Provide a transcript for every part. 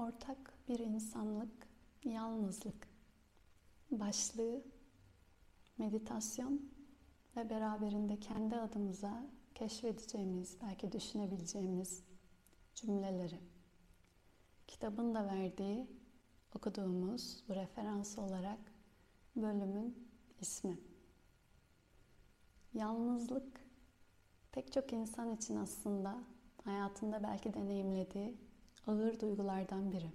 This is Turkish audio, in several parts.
Ortak bir insanlık, yalnızlık. Başlığı meditasyon ve beraberinde kendi adımıza keşfedeceğimiz, belki düşünebileceğimiz cümleleri. Kitabın da verdiği, okuduğumuz bu referans olarak bölümün ismi. Yalnızlık pek çok insan için aslında hayatında belki deneyimlediği ağır duygulardan biri.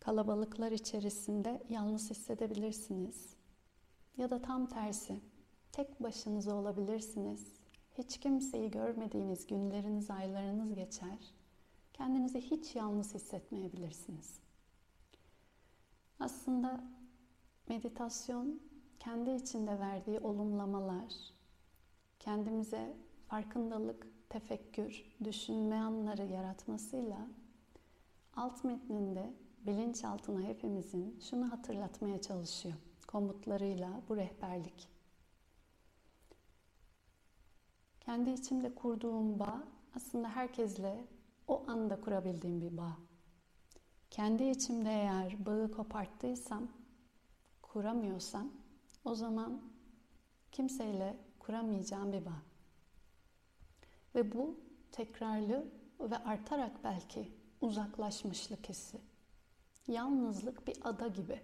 Kalabalıklar içerisinde yalnız hissedebilirsiniz. Ya da tam tersi, tek başınıza olabilirsiniz. Hiç kimseyi görmediğiniz günleriniz, aylarınız geçer. Kendinizi hiç yalnız hissetmeyebilirsiniz. Aslında meditasyon kendi içinde verdiği olumlamalar, kendimize farkındalık, tefekkür, düşünme anları yaratmasıyla alt metninde bilinçaltına hepimizin şunu hatırlatmaya çalışıyor komutlarıyla bu rehberlik. Kendi içimde kurduğum bağ aslında herkesle o anda kurabildiğim bir bağ. Kendi içimde eğer bağı koparttıysam, kuramıyorsam o zaman kimseyle kuramayacağım bir bağ. Ve bu tekrarlı ve artarak belki uzaklaşmışlık hissi. Yalnızlık bir ada gibi.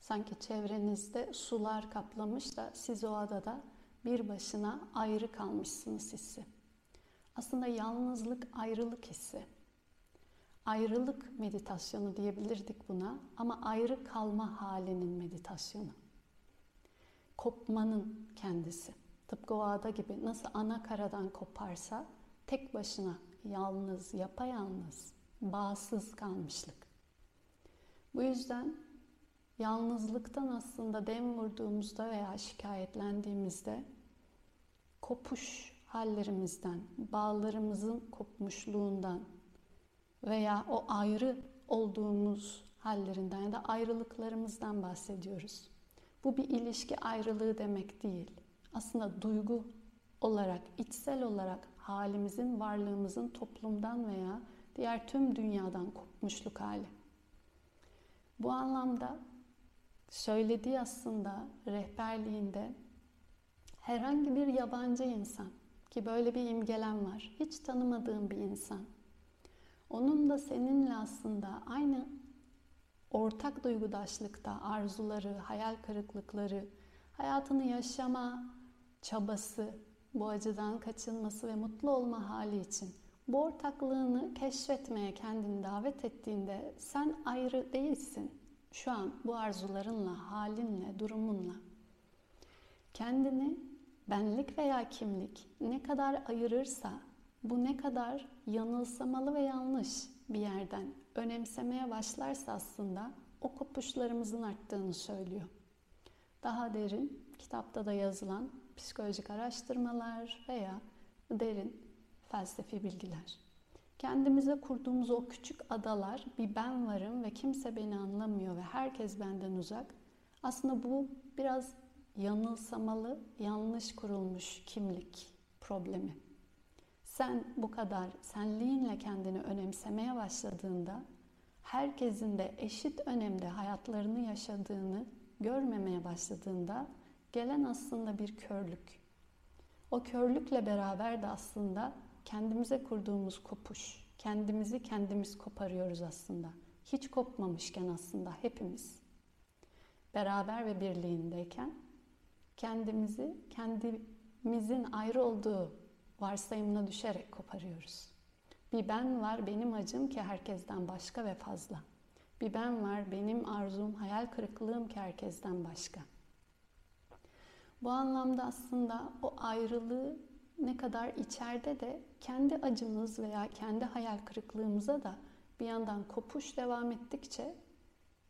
Sanki çevrenizde sular kaplamış da siz o adada bir başına ayrı kalmışsınız hissi. Aslında yalnızlık ayrılık hissi. Ayrılık meditasyonu diyebilirdik buna ama ayrı kalma halinin meditasyonu. Kopmanın kendisi. Tıpkı o ada gibi nasıl ana karadan koparsa tek başına yalnız, yapayalnız, bağsız kalmışlık. Bu yüzden yalnızlıktan aslında dem vurduğumuzda veya şikayetlendiğimizde kopuş hallerimizden, bağlarımızın kopmuşluğundan veya o ayrı olduğumuz hallerinden ya da ayrılıklarımızdan bahsediyoruz. Bu bir ilişki ayrılığı demek değil. Aslında duygu olarak, içsel olarak halimizin, varlığımızın toplumdan veya diğer tüm dünyadan kopmuşluk hali. Bu anlamda söylediği aslında rehberliğinde herhangi bir yabancı insan ki böyle bir imgelem var. Hiç tanımadığın bir insan. Onun da seninle aslında aynı ortak duygudaşlıkta arzuları, hayal kırıklıkları, hayatını yaşama çabası, bu acıdan kaçınması ve mutlu olma hali için bu ortaklığını keşfetmeye kendini davet ettiğinde sen ayrı değilsin. Şu an bu arzularınla, halinle, durumunla. Kendini benlik veya kimlik ne kadar ayırırsa bu ne kadar yanılsamalı ve yanlış bir yerden önemsemeye başlarsa aslında o kopuşlarımızın arttığını söylüyor. Daha derin kitapta da yazılan psikolojik araştırmalar veya derin felsefi bilgiler. Kendimize kurduğumuz o küçük adalar, bir ben varım ve kimse beni anlamıyor ve herkes benden uzak. Aslında bu biraz yanılsamalı, yanlış kurulmuş kimlik problemi. Sen bu kadar senliğinle kendini önemsemeye başladığında, herkesin de eşit önemde hayatlarını yaşadığını görmemeye başladığında gelen aslında bir körlük. O körlükle beraber de aslında kendimize kurduğumuz kopuş, kendimizi kendimiz koparıyoruz aslında. Hiç kopmamışken aslında hepimiz beraber ve birliğindeyken kendimizi kendimizin ayrı olduğu varsayımına düşerek koparıyoruz. Bir ben var benim acım ki herkesten başka ve fazla. Bir ben var benim arzum, hayal kırıklığım ki herkesten başka. Bu anlamda aslında o ayrılığı ne kadar içeride de kendi acımız veya kendi hayal kırıklığımıza da bir yandan kopuş devam ettikçe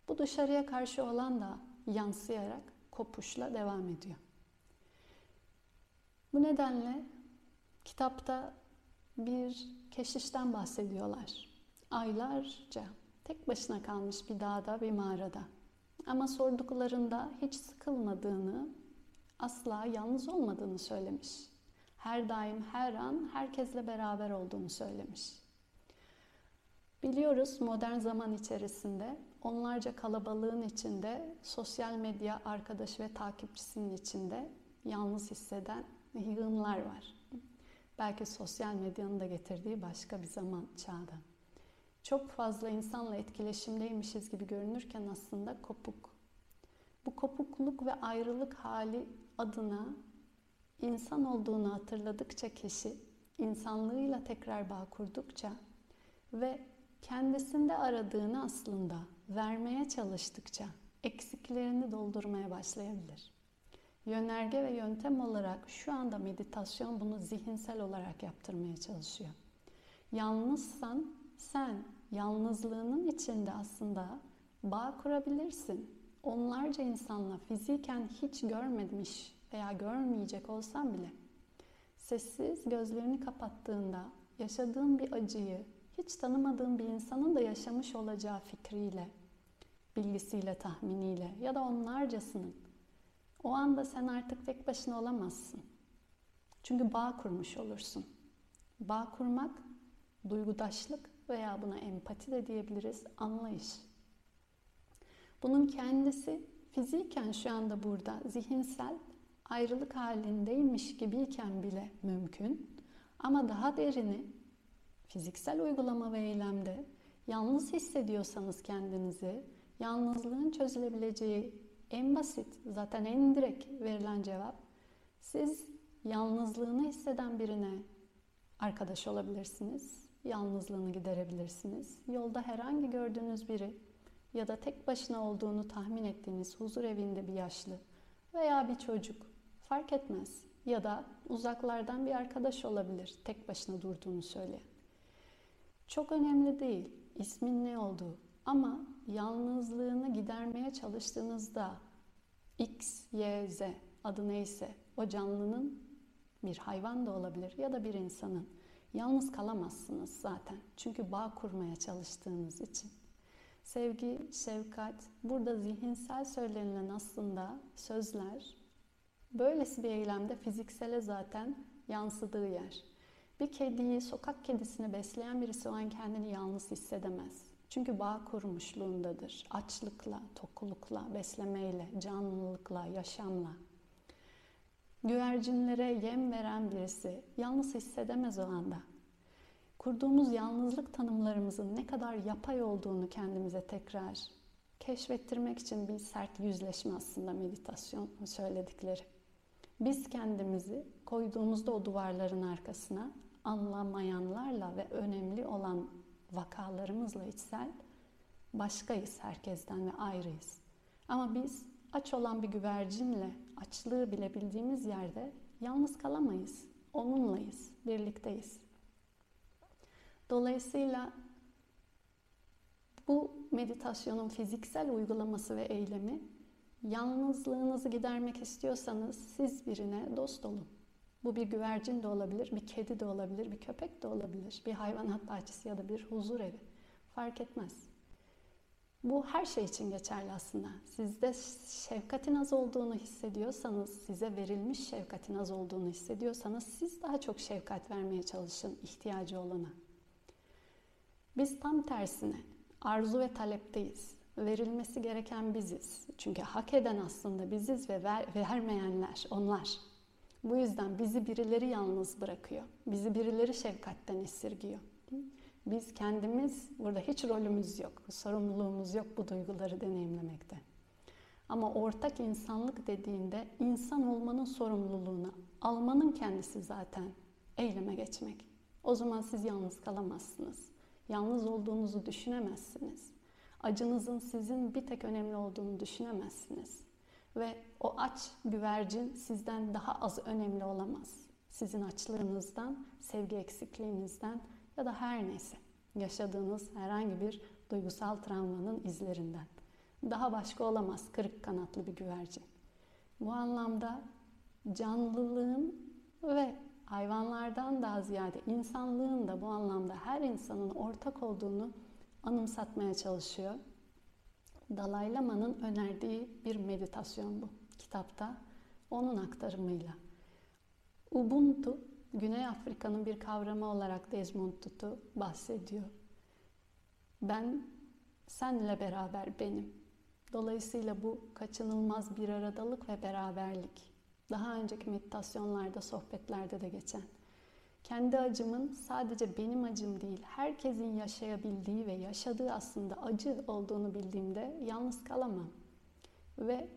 bu dışarıya karşı olan da yansıyarak kopuşla devam ediyor. Bu nedenle kitapta bir keşişten bahsediyorlar. Aylarca tek başına kalmış bir dağda, bir mağarada. Ama sorduklarında hiç sıkılmadığını, asla yalnız olmadığını söylemiş her daim, her an herkesle beraber olduğunu söylemiş. Biliyoruz modern zaman içerisinde onlarca kalabalığın içinde sosyal medya arkadaş ve takipçisinin içinde yalnız hisseden yığınlar var. Belki sosyal medyanın da getirdiği başka bir zaman çağda. Çok fazla insanla etkileşimdeymişiz gibi görünürken aslında kopuk. Bu kopukluk ve ayrılık hali adına insan olduğunu hatırladıkça kişi, insanlığıyla tekrar bağ kurdukça ve kendisinde aradığını aslında vermeye çalıştıkça eksiklerini doldurmaya başlayabilir. Yönerge ve yöntem olarak şu anda meditasyon bunu zihinsel olarak yaptırmaya çalışıyor. Yalnızsan sen yalnızlığının içinde aslında bağ kurabilirsin. Onlarca insanla fiziken hiç görmemiş veya görmeyecek olsan bile sessiz gözlerini kapattığında yaşadığın bir acıyı hiç tanımadığın bir insanın da yaşamış olacağı fikriyle, bilgisiyle, tahminiyle ya da onlarcasının o anda sen artık tek başına olamazsın. Çünkü bağ kurmuş olursun. Bağ kurmak, duygudaşlık veya buna empati de diyebiliriz, anlayış. Bunun kendisi fiziken şu anda burada zihinsel ayrılık halindeymiş gibiyken bile mümkün. Ama daha derini fiziksel uygulama ve eylemde yalnız hissediyorsanız kendinizi, yalnızlığın çözülebileceği en basit, zaten en direkt verilen cevap siz yalnızlığını hisseden birine arkadaş olabilirsiniz. Yalnızlığını giderebilirsiniz. Yolda herhangi gördüğünüz biri ya da tek başına olduğunu tahmin ettiğiniz huzur evinde bir yaşlı veya bir çocuk fark etmez. Ya da uzaklardan bir arkadaş olabilir tek başına durduğunu söyleyen. Çok önemli değil ismin ne olduğu ama yalnızlığını gidermeye çalıştığınızda X, Y, Z adı neyse o canlının bir hayvan da olabilir ya da bir insanın yalnız kalamazsınız zaten. Çünkü bağ kurmaya çalıştığınız için. Sevgi, şefkat, burada zihinsel söylenilen aslında sözler böylesi bir eylemde fiziksele zaten yansıdığı yer. Bir kediyi, sokak kedisini besleyen birisi o an kendini yalnız hissedemez. Çünkü bağ kurmuşluğundadır. Açlıkla, tokulukla, beslemeyle, canlılıkla, yaşamla. Güvercinlere yem veren birisi yalnız hissedemez o anda. Kurduğumuz yalnızlık tanımlarımızın ne kadar yapay olduğunu kendimize tekrar keşfettirmek için bir sert yüzleşme aslında meditasyon söyledikleri. Biz kendimizi koyduğumuzda o duvarların arkasına anlamayanlarla ve önemli olan vakalarımızla içsel başkayız herkesten ve ayrıyız. Ama biz aç olan bir güvercinle açlığı bilebildiğimiz yerde yalnız kalamayız. Onunlayız, birlikteyiz. Dolayısıyla bu meditasyonun fiziksel uygulaması ve eylemi yalnızlığınızı gidermek istiyorsanız siz birine dost olun. Bu bir güvercin de olabilir, bir kedi de olabilir, bir köpek de olabilir, bir hayvanat bahçesi ya da bir huzur evi. Fark etmez. Bu her şey için geçerli aslında. Sizde şefkatin az olduğunu hissediyorsanız, size verilmiş şefkatin az olduğunu hissediyorsanız siz daha çok şefkat vermeye çalışın ihtiyacı olana. Biz tam tersine arzu ve talepteyiz. Verilmesi gereken biziz. Çünkü hak eden aslında biziz ve ver, vermeyenler onlar. Bu yüzden bizi birileri yalnız bırakıyor. Bizi birileri şefkatten esirgiyor. Biz kendimiz burada hiç rolümüz yok, sorumluluğumuz yok bu duyguları deneyimlemekte. Ama ortak insanlık dediğinde insan olmanın sorumluluğunu almanın kendisi zaten eyleme geçmek. O zaman siz yalnız kalamazsınız. Yalnız olduğunuzu düşünemezsiniz. Acınızın sizin bir tek önemli olduğunu düşünemezsiniz. Ve o aç güvercin sizden daha az önemli olamaz. Sizin açlığınızdan, sevgi eksikliğinizden ya da her neyse yaşadığınız herhangi bir duygusal travmanın izlerinden. Daha başka olamaz kırık kanatlı bir güvercin. Bu anlamda canlılığın ve hayvanlardan daha ziyade insanlığın da bu anlamda her insanın ortak olduğunu anımsatmaya çalışıyor. Dalai Lama'nın önerdiği bir meditasyon bu kitapta. Onun aktarımıyla. Ubuntu, Güney Afrika'nın bir kavramı olarak Desmond Tutu bahsediyor. Ben senle beraber benim. Dolayısıyla bu kaçınılmaz bir aradalık ve beraberlik. Daha önceki meditasyonlarda, sohbetlerde de geçen. Kendi acımın sadece benim acım değil, herkesin yaşayabildiği ve yaşadığı aslında acı olduğunu bildiğimde yalnız kalamam. Ve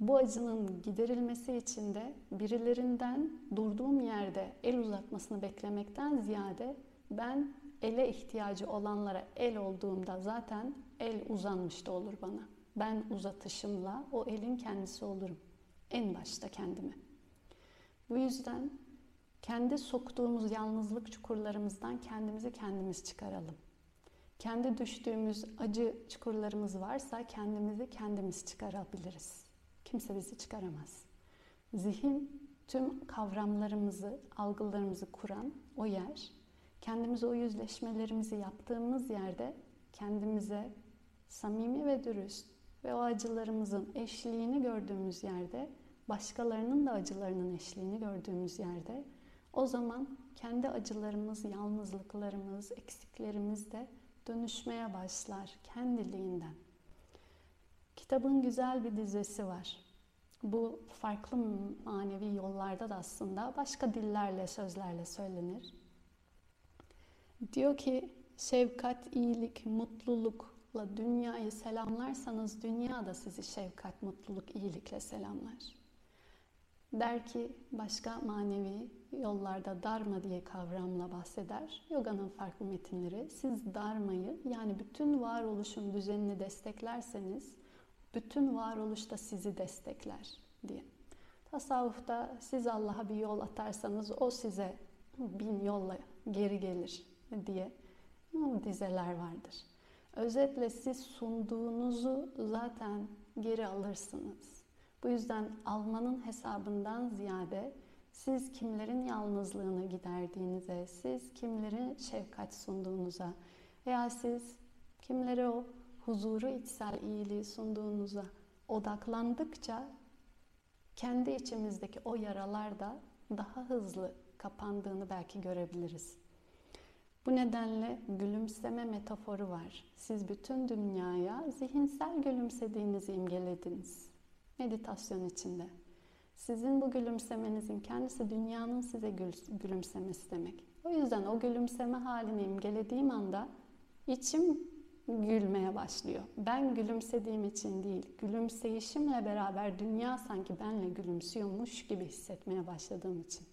bu acının giderilmesi için de birilerinden durduğum yerde el uzatmasını beklemekten ziyade ben ele ihtiyacı olanlara el olduğumda zaten el uzanmış da olur bana. Ben uzatışımla o elin kendisi olurum. En başta kendimi. Bu yüzden kendi soktuğumuz yalnızlık çukurlarımızdan kendimizi kendimiz çıkaralım. Kendi düştüğümüz acı çukurlarımız varsa kendimizi kendimiz çıkarabiliriz. Kimse bizi çıkaramaz. Zihin tüm kavramlarımızı, algılarımızı kuran o yer. Kendimize o yüzleşmelerimizi yaptığımız yerde kendimize samimi ve dürüst ve o acılarımızın eşliğini gördüğümüz yerde, başkalarının da acılarının eşliğini gördüğümüz yerde o zaman kendi acılarımız, yalnızlıklarımız, eksiklerimiz de dönüşmeye başlar kendiliğinden. Kitabın güzel bir dizesi var. Bu farklı manevi yollarda da aslında başka dillerle, sözlerle söylenir. Diyor ki şefkat, iyilik, mutlulukla dünyayı selamlarsanız dünya da sizi şefkat, mutluluk, iyilikle selamlar. Der ki başka manevi yollarda Dharma diye kavramla bahseder. Yoga'nın farklı metinleri. Siz Dharma'yı yani bütün varoluşun düzenini desteklerseniz bütün varoluş da sizi destekler diye. Tasavvufta siz Allah'a bir yol atarsanız o size bin yolla geri gelir diye dizeler vardır. Özetle siz sunduğunuzu zaten geri alırsınız. Bu yüzden almanın hesabından ziyade siz kimlerin yalnızlığını giderdiğinize, siz kimlerin şefkat sunduğunuza veya siz kimlere o huzuru, içsel iyiliği sunduğunuza odaklandıkça kendi içimizdeki o yaralar da daha hızlı kapandığını belki görebiliriz. Bu nedenle gülümseme metaforu var. Siz bütün dünyaya zihinsel gülümsediğinizi imgelediniz. Meditasyon içinde. Sizin bu gülümsemenizin kendisi dünyanın size gülümsemesi demek. O yüzden o gülümseme halini imgelediğim anda içim gülmeye başlıyor. Ben gülümsediğim için değil, gülümseyişimle beraber dünya sanki benle gülümsüyormuş gibi hissetmeye başladığım için.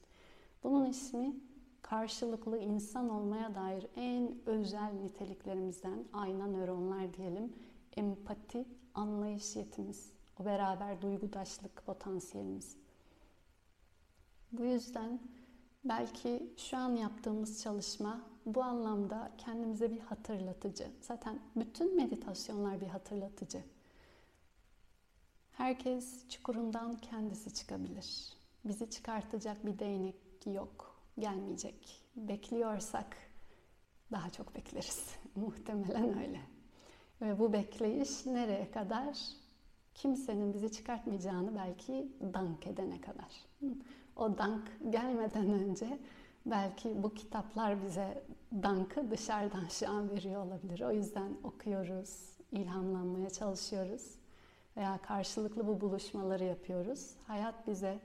Bunun ismi karşılıklı insan olmaya dair en özel niteliklerimizden ayna nöronlar diyelim. Empati, anlayış yetimiz, o beraber duygudaşlık potansiyelimiz. Bu yüzden belki şu an yaptığımız çalışma bu anlamda kendimize bir hatırlatıcı. Zaten bütün meditasyonlar bir hatırlatıcı. Herkes çukurundan kendisi çıkabilir. Bizi çıkartacak bir değnek yok, gelmeyecek. Bekliyorsak daha çok bekleriz. Muhtemelen öyle. Ve bu bekleyiş nereye kadar? Kimsenin bizi çıkartmayacağını belki dank edene kadar. O dank gelmeden önce belki bu kitaplar bize dankı dışarıdan şu an veriyor olabilir. O yüzden okuyoruz, ilhamlanmaya çalışıyoruz veya karşılıklı bu buluşmaları yapıyoruz. Hayat bize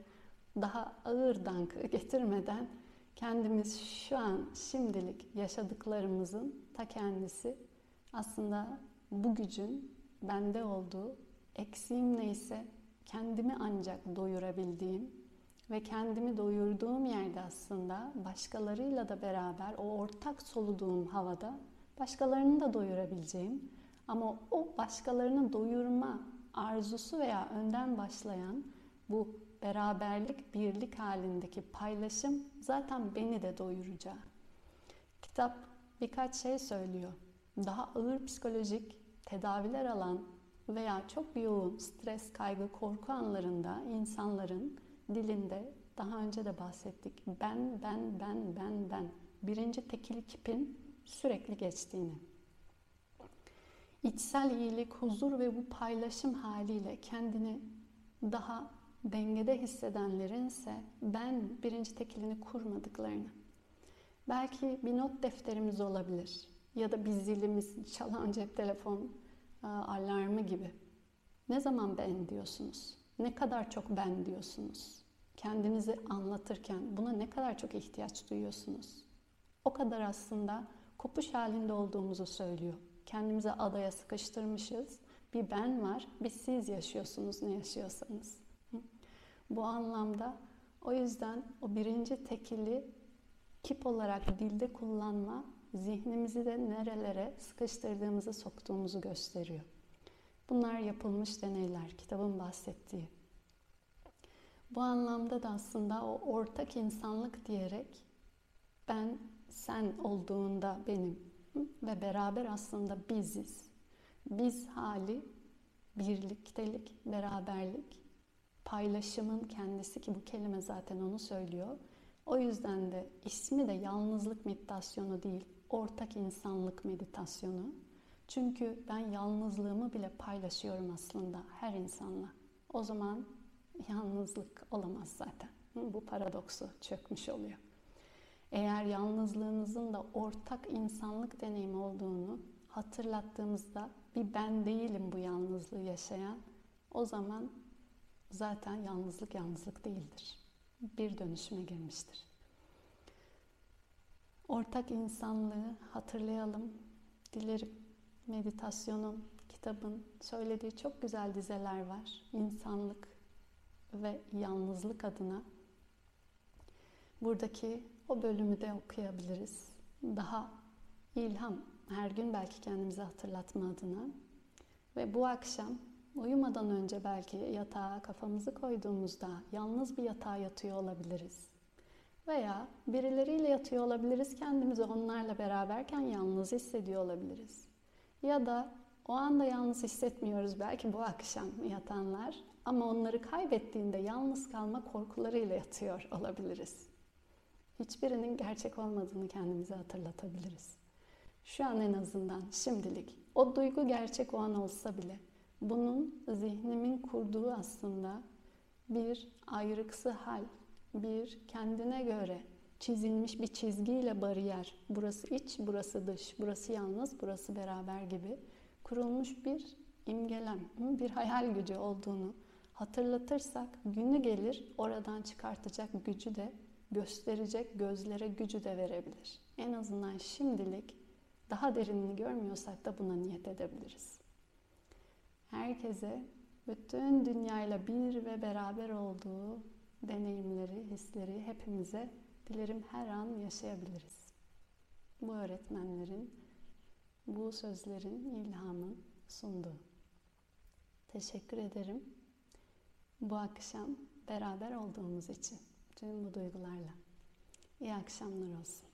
daha ağır dankı getirmeden kendimiz şu an şimdilik yaşadıklarımızın ta kendisi aslında bu gücün bende olduğu, eksiğim neyse kendimi ancak doyurabildiğim ve kendimi doyurduğum yerde aslında başkalarıyla da beraber o ortak soluduğum havada başkalarını da doyurabileceğim ama o başkalarını doyurma arzusu veya önden başlayan bu beraberlik, birlik halindeki paylaşım zaten beni de doyuracak. Kitap birkaç şey söylüyor. Daha ağır psikolojik tedaviler alan veya çok yoğun stres, kaygı, korku anlarında insanların dilinde daha önce de bahsettik. Ben, ben, ben, ben, ben. Birinci tekil kipin sürekli geçtiğini. İçsel iyilik, huzur ve bu paylaşım haliyle kendini daha dengede hissedenlerin ise ben birinci tekilini kurmadıklarını. Belki bir not defterimiz olabilir. ya da bir zilimiz çalan cep telefon e, alarmı gibi. Ne zaman ben diyorsunuz? Ne kadar çok ben diyorsunuz? Kendinizi anlatırken buna ne kadar çok ihtiyaç duyuyorsunuz? O kadar aslında kopuş halinde olduğumuzu söylüyor. Kendimize adaya sıkıştırmışız. Bir ben var, bir siz yaşıyorsunuz ne yaşıyorsanız. Bu anlamda o yüzden o birinci tekili kip olarak dilde kullanma zihnimizi de nerelere sıkıştırdığımızı soktuğumuzu gösteriyor. Bunlar yapılmış deneyler, kitabın bahsettiği. Bu anlamda da aslında o ortak insanlık diyerek ben sen olduğunda benim ve beraber aslında biziz. Biz hali birliktelik, beraberlik, paylaşımın kendisi ki bu kelime zaten onu söylüyor. O yüzden de ismi de yalnızlık meditasyonu değil, ortak insanlık meditasyonu. Çünkü ben yalnızlığımı bile paylaşıyorum aslında her insanla. O zaman yalnızlık olamaz zaten. Bu paradoksu çökmüş oluyor. Eğer yalnızlığınızın da ortak insanlık deneyimi olduğunu hatırlattığımızda bir ben değilim bu yalnızlığı yaşayan o zaman zaten yalnızlık yalnızlık değildir. Bir dönüşüme girmiştir. Ortak insanlığı hatırlayalım. Dilerim meditasyonun, kitabın söylediği çok güzel dizeler var. İnsanlık ve yalnızlık adına. Buradaki o bölümü de okuyabiliriz. Daha ilham, her gün belki kendimize hatırlatma adına. Ve bu akşam uyumadan önce belki yatağa kafamızı koyduğumuzda yalnız bir yatağa yatıyor olabiliriz. Veya birileriyle yatıyor olabiliriz, kendimizi onlarla beraberken yalnız hissediyor olabiliriz. Ya da o anda yalnız hissetmiyoruz belki bu akşam yatanlar ama onları kaybettiğinde yalnız kalma korkularıyla yatıyor olabiliriz. Hiçbirinin gerçek olmadığını kendimize hatırlatabiliriz. Şu an en azından şimdilik o duygu gerçek o an olsa bile bunun zihnimin kurduğu aslında bir ayrıksı hal, bir kendine göre çizilmiş bir çizgiyle bariyer, burası iç, burası dış, burası yalnız, burası beraber gibi kurulmuş bir imgelem, bir hayal gücü olduğunu hatırlatırsak günü gelir oradan çıkartacak gücü de gösterecek gözlere gücü de verebilir. En azından şimdilik daha derinini görmüyorsak da buna niyet edebiliriz. Herkese bütün dünyayla bir ve beraber olduğu deneyimleri, hisleri hepimize dilerim her an yaşayabiliriz. Bu öğretmenlerin, bu sözlerin, ilhamın sunduğu. Teşekkür ederim. Bu akşam beraber olduğumuz için tüm bu duygularla. İyi akşamlar olsun.